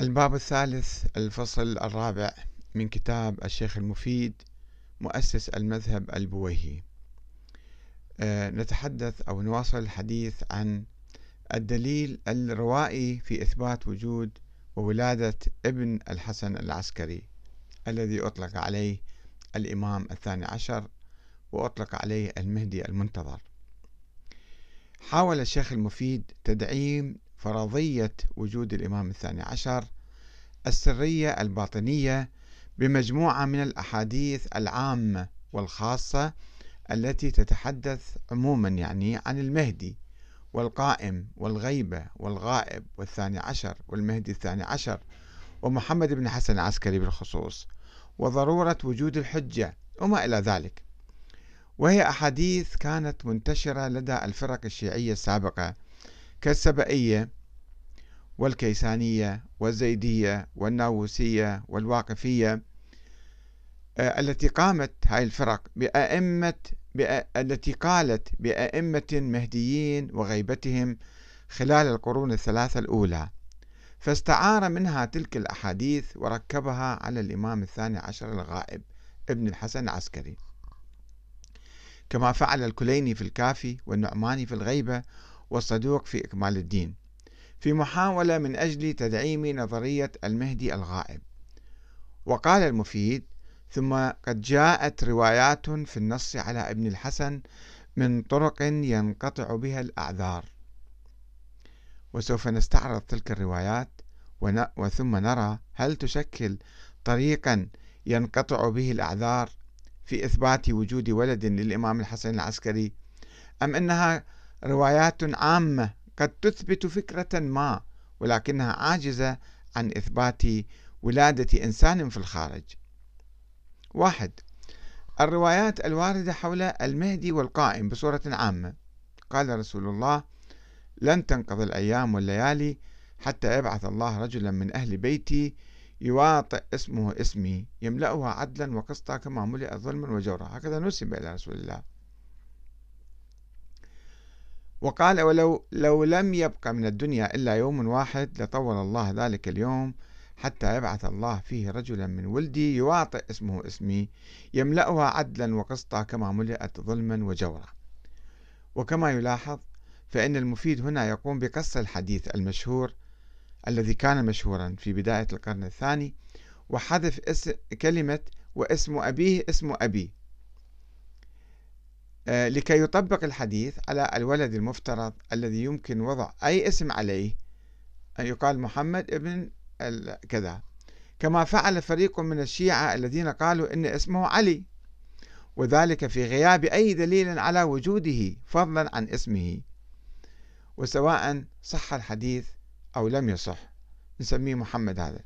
الباب الثالث الفصل الرابع من كتاب الشيخ المفيد مؤسس المذهب البويهي. أه نتحدث أو نواصل الحديث عن الدليل الروائي في إثبات وجود وولادة ابن الحسن العسكري الذي أطلق عليه الإمام الثاني عشر وأطلق عليه المهدي المنتظر. حاول الشيخ المفيد تدعيم فرضية وجود الإمام الثاني عشر السرية الباطنية بمجموعة من الأحاديث العامة والخاصة التي تتحدث عموما يعني عن المهدي والقائم والغيبة والغائب والثاني عشر والمهدي الثاني عشر ومحمد بن حسن العسكري بالخصوص وضرورة وجود الحجة وما إلى ذلك. وهي أحاديث كانت منتشرة لدى الفرق الشيعية السابقة كالسبئية والكيسانية والزيدية والناووسية والواقفية آه، التي قامت هاي الفرق بأئمة التي قالت بأئمة مهديين وغيبتهم خلال القرون الثلاثة الأولى. فاستعار منها تلك الأحاديث وركبها على الإمام الثاني عشر الغائب ابن الحسن العسكري. كما فعل الكليني في الكافي والنعماني في الغيبة والصدوق في إكمال الدين في محاولة من أجل تدعيم نظرية المهدي الغائب. وقال المفيد ثم قد جاءت روايات في النص على ابن الحسن من طرق ينقطع بها الأعذار. وسوف نستعرض تلك الروايات وثم نرى هل تشكل طريقا ينقطع به الأعذار في إثبات وجود ولد للإمام الحسن العسكري أم أنها روايات عامة قد تثبت فكرة ما ولكنها عاجزة عن إثبات ولادة إنسان في الخارج. واحد الروايات الواردة حول المهدي والقائم بصورة عامة. قال رسول الله لن تنقضي الأيام والليالي حتى يبعث الله رجلا من أهل بيتي يواطئ اسمه اسمي يملأها عدلا وقسطا كما ملئ ظلما وجورا. هكذا نسب إلى رسول الله. وقال ولو لو لم يبق من الدنيا إلا يوم واحد لطول الله ذلك اليوم حتى يبعث الله فيه رجلا من ولدي يواطئ اسمه اسمي يملأها عدلا وقسطا كما ملئت ظلما وجورا. وكما يلاحظ فإن المفيد هنا يقوم بقص الحديث المشهور الذي كان مشهورا في بداية القرن الثاني وحذف اسم كلمة واسم أبيه اسم أبي. لكي يطبق الحديث على الولد المفترض الذي يمكن وضع أي اسم عليه أن يقال محمد ابن كذا. كما فعل فريق من الشيعة الذين قالوا إن اسمه علي وذلك في غياب أي دليل على وجوده فضلا عن اسمه وسواء صح الحديث أو لم يصح. نسميه محمد هذا.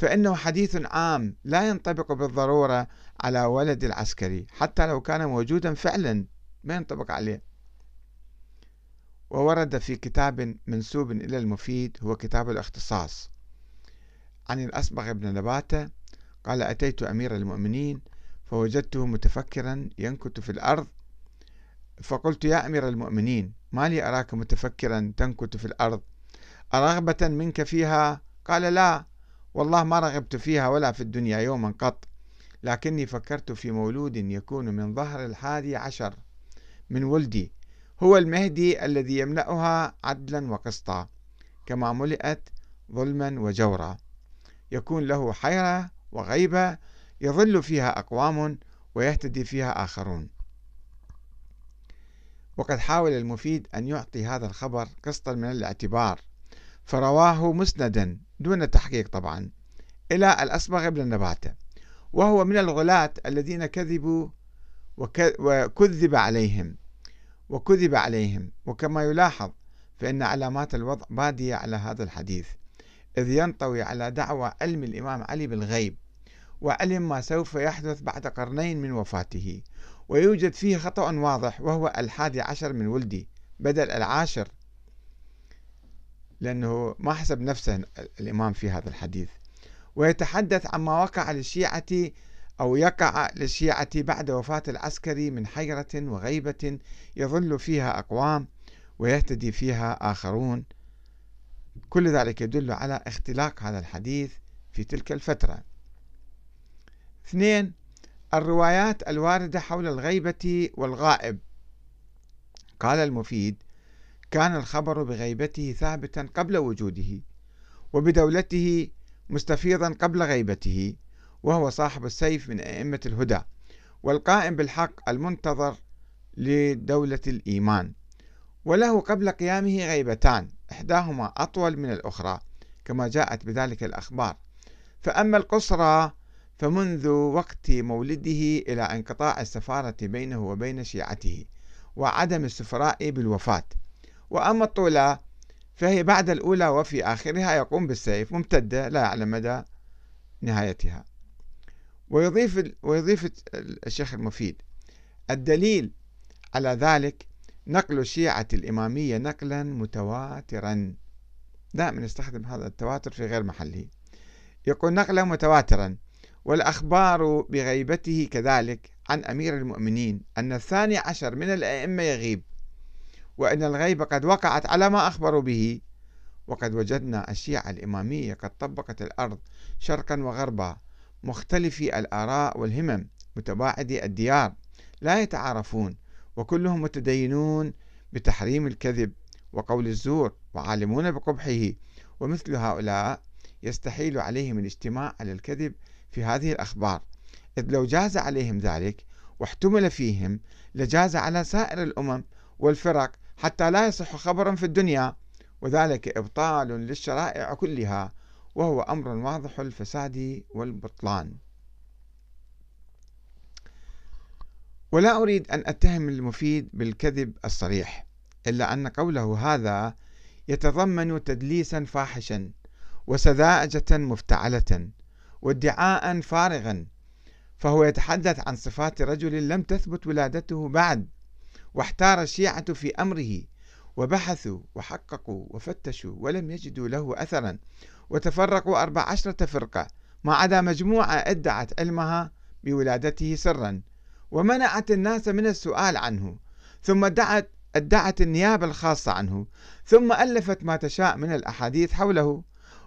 فإنه حديث عام لا ينطبق بالضرورة على ولد العسكري حتى لو كان موجودا فعلا ما ينطبق عليه. وورد في كتاب منسوب إلى المفيد هو كتاب الاختصاص. عن الأصبغ بن نباتة قال أتيت أمير المؤمنين فوجدته متفكرا ينكت في الأرض. فقلت يا أمير المؤمنين ما لي أراك متفكرا تنكت في الأرض؟ أرغبة منك فيها؟ قال لا والله ما رغبت فيها ولا في الدنيا يوما قط لكني فكرت في مولود يكون من ظهر الحادي عشر من ولدي. هو المهدي الذي يملأها عدلا وقسطا كما ملئت ظلما وجورا. يكون له حيرة وغيبة يظل فيها أقوام ويهتدي فيها آخرون. وقد حاول المفيد أن يعطي هذا الخبر قسطا من الاعتبار فرواه مسندا. دون تحقيق طبعا إلى الأصبغ بن نباتة وهو من الغلاة الذين كذبوا وكذب عليهم وكذب عليهم. وكما يلاحظ فإن علامات الوضع بادية على هذا الحديث إذ ينطوي على دعوى علم الإمام علي بالغيب وعلم ما سوف يحدث بعد قرنين من وفاته. ويوجد فيه خطأ واضح وهو الحادي عشر من ولدي بدل العاشر لأنه ما حسب نفسه الإمام في هذا الحديث. ويتحدث عما وقع للشيعة أو يقع للشيعة بعد وفاة العسكري من حيرة وغيبة يظل فيها أقوام ويهتدي فيها آخرون. كل ذلك يدل على اختلاق هذا الحديث في تلك الفترة. اثنين الروايات الواردة حول الغيبة والغائب. قال المفيد كان الخبر بغيبته ثابتا قبل وجوده وبدولته مستفيضا قبل غيبته وهو صاحب السيف من أئمة الهدى والقائم بالحق المنتظر لدولة الإيمان. وله قبل قيامه غيبتان إحداهما أطول من الأخرى كما جاءت بذلك الأخبار. فأما القصرى فمنذ وقت مولده إلى انقطاع السفارة بينه وبين شيعته وعدم السفراء بالوفاة. وأما الطولى فهي بعد الأولى وفي آخرها يقوم بالسيف ممتدة لا يعلم مدى نهايتها. ويضيف ويضيف الشيخ المفيد الدليل على ذلك نقل الشيعة الإمامية نقلا متواترا. دائما نستخدم هذا التواتر في غير محله. يقول نقلا متواترا والأخبار بغيبته كذلك عن أمير المؤمنين أن الثاني عشر من الأئمة يغيب. وأن الغيبة قد وقعت على ما أخبروا به. وقد وجدنا الشيعة الإمامية قد طبقت الأرض شرقا وغربا مختلفي الآراء والهمم متباعدي الديار لا يتعارفون وكلهم متدينون بتحريم الكذب وقول الزور وعالمون بقبحه. ومثل هؤلاء يستحيل عليهم الاجتماع على الكذب في هذه الأخبار. إذ لو جاز عليهم ذلك واحتمل فيهم لجاز على سائر الأمم والفرق حتى لا يصح خبر في الدنيا وذلك إبطال للشرائع كلها وهو أمر واضح الفساد والبطلان. ولا أريد أن أتهم المفيد بالكذب الصريح إلا أن قوله هذا يتضمن تدليسا فاحشا وسذاجة مفتعلة وادعاء فارغا فهو يتحدث عن صفات رجل لم تثبت ولادته بعد. واحتار الشيعة في أمره وبحثوا وحققوا وفتشوا ولم يجدوا له أثرا وتفرقوا أربع عشرة فرقة ما عدا مجموعة أدعت علمها بولادته سرا ومنعت الناس من السؤال عنه ثم ادعت ادعت النيابة الخاصة عنه ثم ألفت ما تشاء من الأحاديث حوله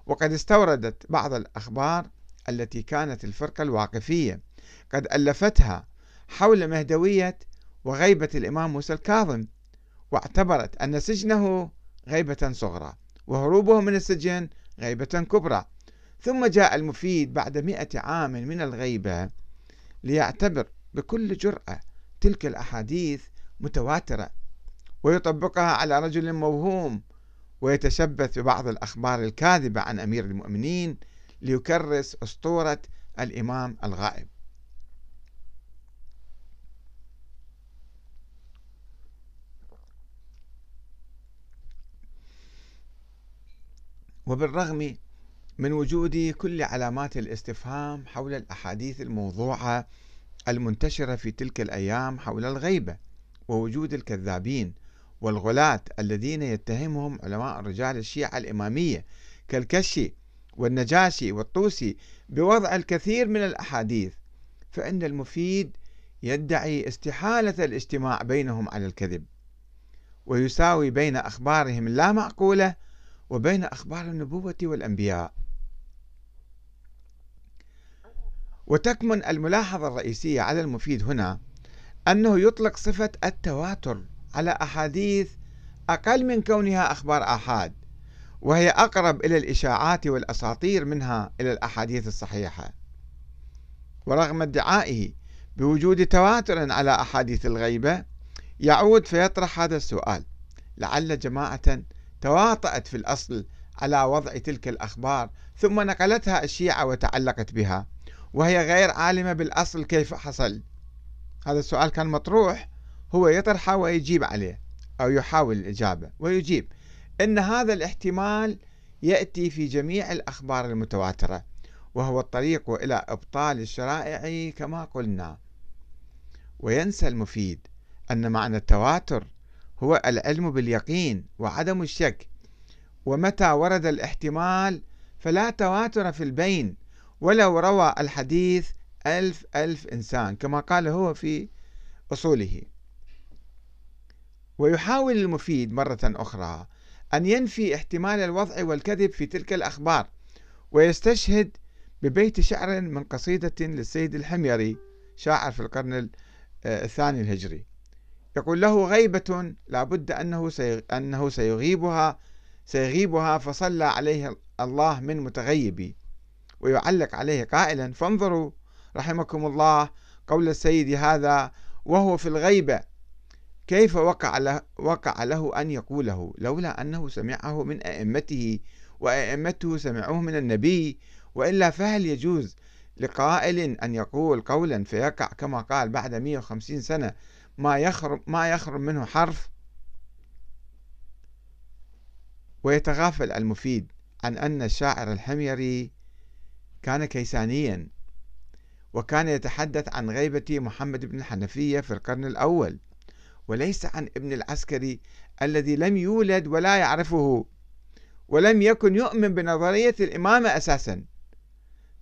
وقد استوردت بعض الأخبار التي كانت الفرقة الواقفية قد ألفتها حول مهدوية وغيبة الإمام موسى الكاظم واعتبرت أن سجنه غيبة صغرى وهروبه من السجن غيبة كبرى. ثم جاء المفيد بعد مئة عام من الغيبة ليعتبر بكل جرأة تلك الأحاديث متواترة ويطبقها على رجل موهوم ويتشبث ببعض الأخبار الكاذبة عن أمير المؤمنين ليكرس أسطورة الإمام الغائب. وبالرغم من وجود كل علامات الاستفهام حول الأحاديث الموضوعة المنتشرة في تلك الأيام حول الغيبة ووجود الكذابين والغلاة الذين يتهمهم علماء الرجال الشيعة الإمامية كالكشي والنجاشي والطوسي بوضع الكثير من الأحاديث فإن المفيد يدعي استحالة الاجتماع بينهم على الكذب ويساوي بين أخبارهم اللا معقولة وبين أخبار النبوة والأنبياء. وتكمن الملاحظة الرئيسية على المفيد هنا أنه يطلق صفة التواتر على أحاديث أقل من كونها أخبار آحاد وهي أقرب إلى الإشاعات والأساطير منها إلى الأحاديث الصحيحة. ورغم ادعائه بوجود تواتر على أحاديث الغيبة يعود فيطرح هذا السؤال لعل جماعة تواطأت في الأصل على وضع تلك الأخبار ثم نقلتها الشيعة وتعلقت بها وهي غير عالمة بالأصل كيف حصل؟ هذا السؤال كان مطروح هو يطرحه ويجيب عليه أو يحاول الإجابة ويجيب أن هذا الاحتمال يأتي في جميع الأخبار المتواترة وهو الطريق إلى إبطال الشرائع كما قلنا. وينسى المفيد أن معنى التواتر هو العلم باليقين وعدم الشك. ومتى ورد الاحتمال فلا تواتر في البين ولو روى الحديث ألف ألف إنسان كما قال هو في أصوله. ويحاول المفيد مرة أخرى أن ينفي احتمال الوضع والكذب في تلك الأخبار ويستشهد ببيت شعر من قصيدة للسيد الحميري شاعر في القرن الثاني الهجري. يقول له غيبة لابد أنه أنه سيغيبها سيغيبها فصلى عليه الله من متغيب ويعلق عليه قائلا فانظروا رحمكم الله قول السيد هذا وهو في الغيبة كيف وقع له, وقع له أن يقوله؟ لولا أنه سمعه من أئمته وأئمته سمعوه من النبي وإلا فهل يجوز لقائل أن يقول قولا فيقع كما قال بعد 150 سنة ما يخرم ما يخرم منه حرف ويتغافل المفيد عن أن الشاعر الحميري كان كيسانيا وكان يتحدث عن غيبة محمد بن الحنفية في القرن الأول وليس عن ابن العسكري الذي لم يولد ولا يعرفه ولم يكن يؤمن بنظرية الإمامة أساسا.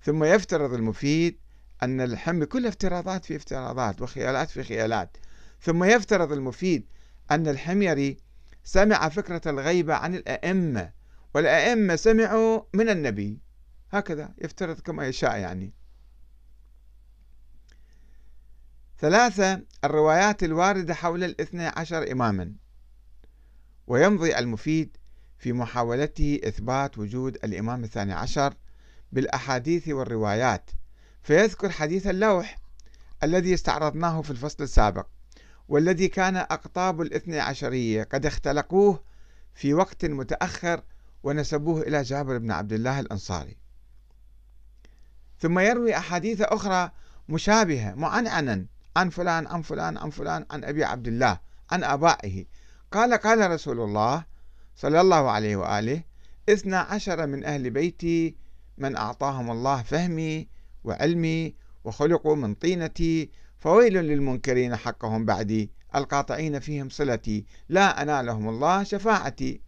ثم يفترض المفيد أن الحمي كل افتراضات في افتراضات وخيالات في خيالات ثم يفترض المفيد أن الحميري سمع فكرة الغيبة عن الأئمة والأئمة سمعوا من النبي. هكذا يفترض كما يشاء يعني. ثلاثة الروايات الواردة حول الاثنى عشر إماما. ويمضي المفيد في محاولته إثبات وجود الإمام الثاني عشر بالأحاديث والروايات فيذكر حديث اللوح الذي استعرضناه في الفصل السابق. والذي كان أقطاب الاثنى عشرية قد اختلقوه في وقت متأخر ونسبوه إلى جابر بن عبد الله الأنصاري. ثم يروي أحاديث أخرى مشابهة معنعنا عن فلان عن فلان عن فلان عن أبي عبد الله عن آبائه. قال قال رسول الله صلى الله عليه وآله اثنى عشر من أهل بيتي من أعطاهم الله فهمي وعلمي وخلقوا من طينتي فويل للمنكرين حقهم بعدي القاطعين فيهم صلتي لا أنالهم الله شفاعتي.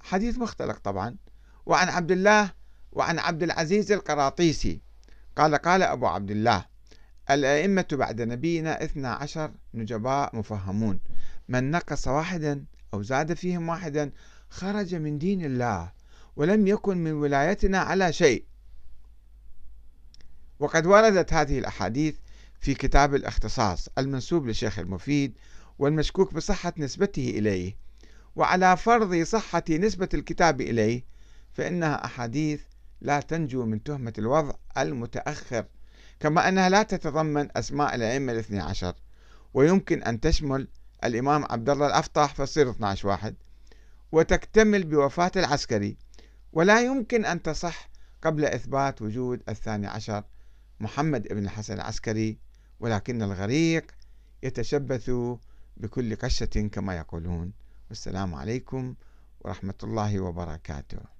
حديث مختلق طبعا. وعن عبد الله وعن عبد العزيز القراطيسي. قال قال أبو عبد الله الأئمة بعد نبينا اثنا عشر نجباء مفهمون. من نقص واحدا أو زاد فيهم واحدا خرج من دين الله ولم يكن من ولايتنا على شيء. وقد وردت هذه الأحاديث في كتاب الاختصاص المنسوب للشيخ المفيد والمشكوك بصحة نسبته إليه وعلى فرض صحة نسبة الكتاب إليه فإنها أحاديث لا تنجو من تهمة الوضع المتأخر كما أنها لا تتضمن أسماء الأئمة الاثني عشر ويمكن أن تشمل الإمام عبد الله الأفطح فتصير 12 واحد وتكتمل بوفاة العسكري ولا يمكن أن تصح قبل إثبات وجود الثاني عشر محمد بن الحسن العسكري ولكن الغريق يتشبث بكل قشة كما يقولون. والسلام عليكم ورحمة الله وبركاته.